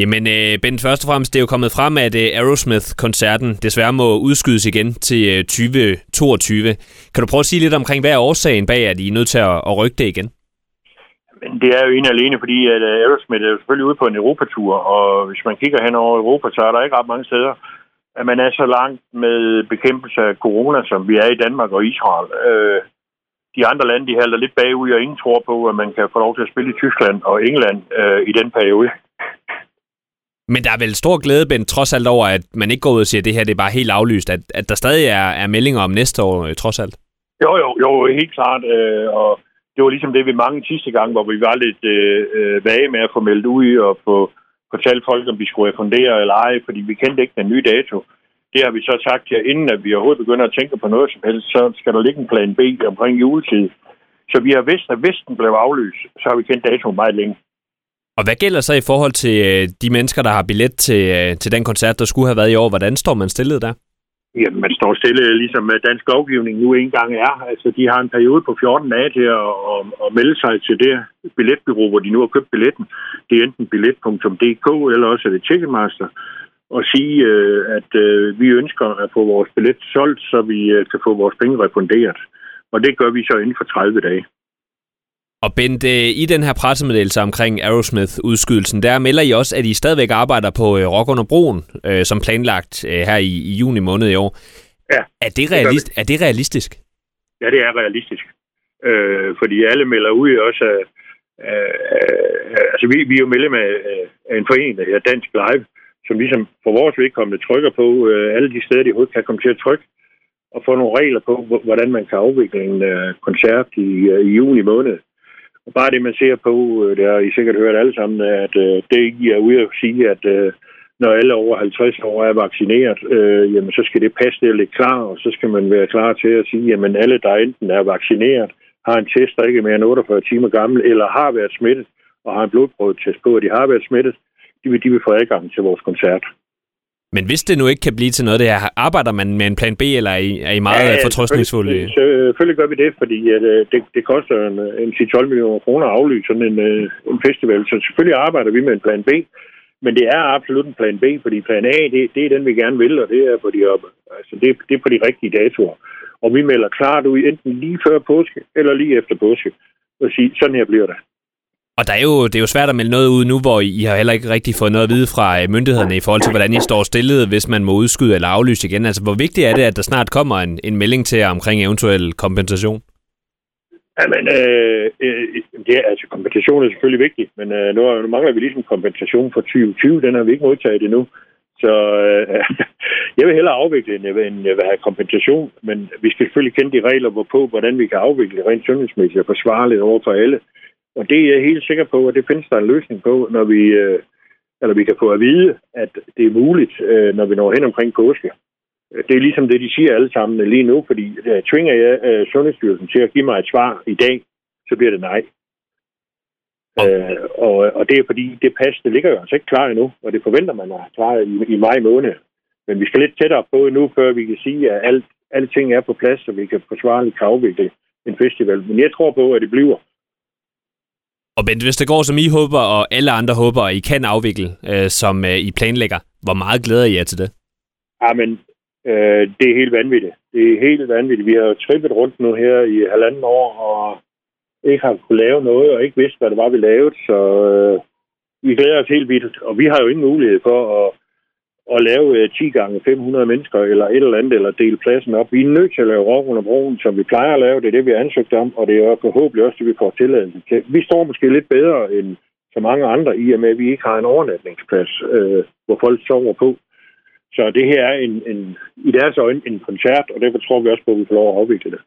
Jamen, øh, Ben, først og fremmest, det er jo kommet frem, at øh, Aerosmith-koncerten desværre må udskydes igen til øh, 2022. Kan du prøve at sige lidt omkring, hvad er årsagen bag, at I er nødt til at, at rykke det igen? Men det er jo en alene, fordi at øh, Aerosmith er jo selvfølgelig ude på en Europatur, og hvis man kigger hen over Europa, så er der ikke ret mange steder, at man er så langt med bekæmpelse af corona, som vi er i Danmark og Israel. Øh, de andre lande, de halter lidt bagud, og ingen tror på, at man kan få lov til at spille i Tyskland og England øh, i den periode. Men der er vel stor glæde, Ben, trods alt over, at man ikke går ud og siger, at det her det er bare helt aflyst, at, at der stadig er, er meldinger om næste år, øh, trods alt. Jo, jo, jo, helt klart. Øh, og det var ligesom det, vi mange sidste gang, hvor vi var lidt øh, øh, vage med at få meldt ud og få fortalt folk, om vi skulle refundere eller ej, fordi vi kendte ikke den nye dato. Det har vi så sagt her, inden at vi overhovedet begynder at tænke på noget som helst, så skal der ligge en plan B omkring juletid. Så vi har vidst, at hvis den blev aflyst, så har vi kendt datoen meget længe. Og hvad gælder så i forhold til øh, de mennesker, der har billet til, øh, til den koncert, der skulle have været i år? Hvordan står man stillet der? Jamen, man står stille, ligesom øh, dansk lovgivning nu engang er. Altså, de har en periode på 14 dage til at, at, at melde sig til det billetbyrå, hvor de nu har købt billetten. Det er enten billet.dk, eller også er det Ticketmaster. Og sige, at vi ønsker at få vores billet solgt, så vi kan få vores penge refunderet. Og det gør vi så inden for 30 dage. Og Bent, i den her pressemeddelelse omkring Aerosmith-udskydelsen, der melder I også, at I stadigvæk arbejder på øh, Rock under Broen, øh, som planlagt øh, her i, i juni måned i år. Ja. Er det, realist, det er det realistisk? Ja, det er realistisk. Øh, fordi alle melder ud også af, øh, altså vi, vi er jo medlem af, af en forening, der hedder Dansk Live, som ligesom for vores vedkommende trykker på øh, alle de steder, de overhovedet kan komme til at trykke, og få nogle regler på, hvordan man kan afvikle en øh, koncert i, øh, i juni måned. Og bare det, man ser på, øh, det har I sikkert hørt alle sammen, at øh, det I er ude at sige, at øh, når alle over 50 år er vaccineret, øh, jamen så skal det passe det lidt klar, og så skal man være klar til at sige, jamen alle, der enten er vaccineret, har en test, der ikke er mere end 48 timer gammel, eller har været smittet, og har en blodprøvetest på, at de har været smittet, de vil, de vil få adgang til vores koncert. Men hvis det nu ikke kan blive til noget det her, arbejder man med en plan B, eller er I, er I meget ja, fortrøstningsfulde? Selvfølgelig, selvfølgelig gør vi det, fordi at, øh, det, det koster en, en 10-12 millioner kroner at aflyse sådan en, øh, en festival. Så selvfølgelig arbejder vi med en plan B, men det er absolut en plan B, fordi plan A, det, det er den, vi gerne vil, og det er på de, altså det, det er på de rigtige datoer. Og vi melder klart ud, enten lige før påske, eller lige efter påske, og sige, sådan her bliver det. Og der er jo, det er jo svært at melde noget ud nu, hvor I har heller ikke rigtig fået noget at vide fra øh, myndighederne i forhold til, hvordan I står stillet, hvis man må udskyde eller aflyse igen. Altså, hvor vigtigt er det, at der snart kommer en, en melding til jer omkring eventuel kompensation? Jamen, øh, øh, det er, altså, kompensation er selvfølgelig vigtigt, men øh, nu, nu mangler vi ligesom kompensation for 2020. Den har vi ikke modtaget endnu. Så øh, jeg vil hellere afvikle, end jeg vil, end jeg vil have kompensation. Men vi skal selvfølgelig kende de regler, hvorpå, hvordan vi kan afvikle rent sundhedsmæssigt og forsvarligt over for alle. Og det er jeg helt sikker på, at det findes der en løsning på, når vi, øh, eller vi kan få at vide, at det er muligt, øh, når vi når hen omkring påske. Det er ligesom det, de siger alle sammen lige nu, fordi der tvinger jeg øh, Sundhedsstyrelsen til at give mig et svar i dag, så bliver det nej. Øh, og, og det er fordi, det pas, det ligger jo altså ikke klar endnu, og det forventer man at klar i, i maj måned. Men vi skal lidt tættere på nu, før vi kan sige, at alt, alting er på plads, så vi kan forsvarligt afvikle en festival. Men jeg tror på, at det bliver. Og Bent, hvis det går som I håber, og alle andre håber, at I kan afvikle, øh, som øh, I planlægger, hvor meget glæder I jer til det? Jamen, øh, det er helt vanvittigt. Det er helt vanvittigt. Vi har jo trippet rundt nu her i halvanden år, og ikke har kunne lave noget, og ikke vidste, hvad det var, vi lavede. Så øh, vi glæder os helt vildt. Og vi har jo ingen mulighed for at at lave øh, 10 gange 500 mennesker eller et eller andet, eller dele pladsen op. Vi er nødt til at lave rock under broen, som vi plejer at lave. Det er det, vi har ansøgt om, og det er forhåbentlig også det, vi får tilladelse til. Vi står måske lidt bedre end så mange andre, i og med, at vi ikke har en overnatningsplads, øh, hvor folk sover på. Så det her er en, en, i deres øjne en koncert, og derfor tror vi også på, at vi får lov at afvikle det.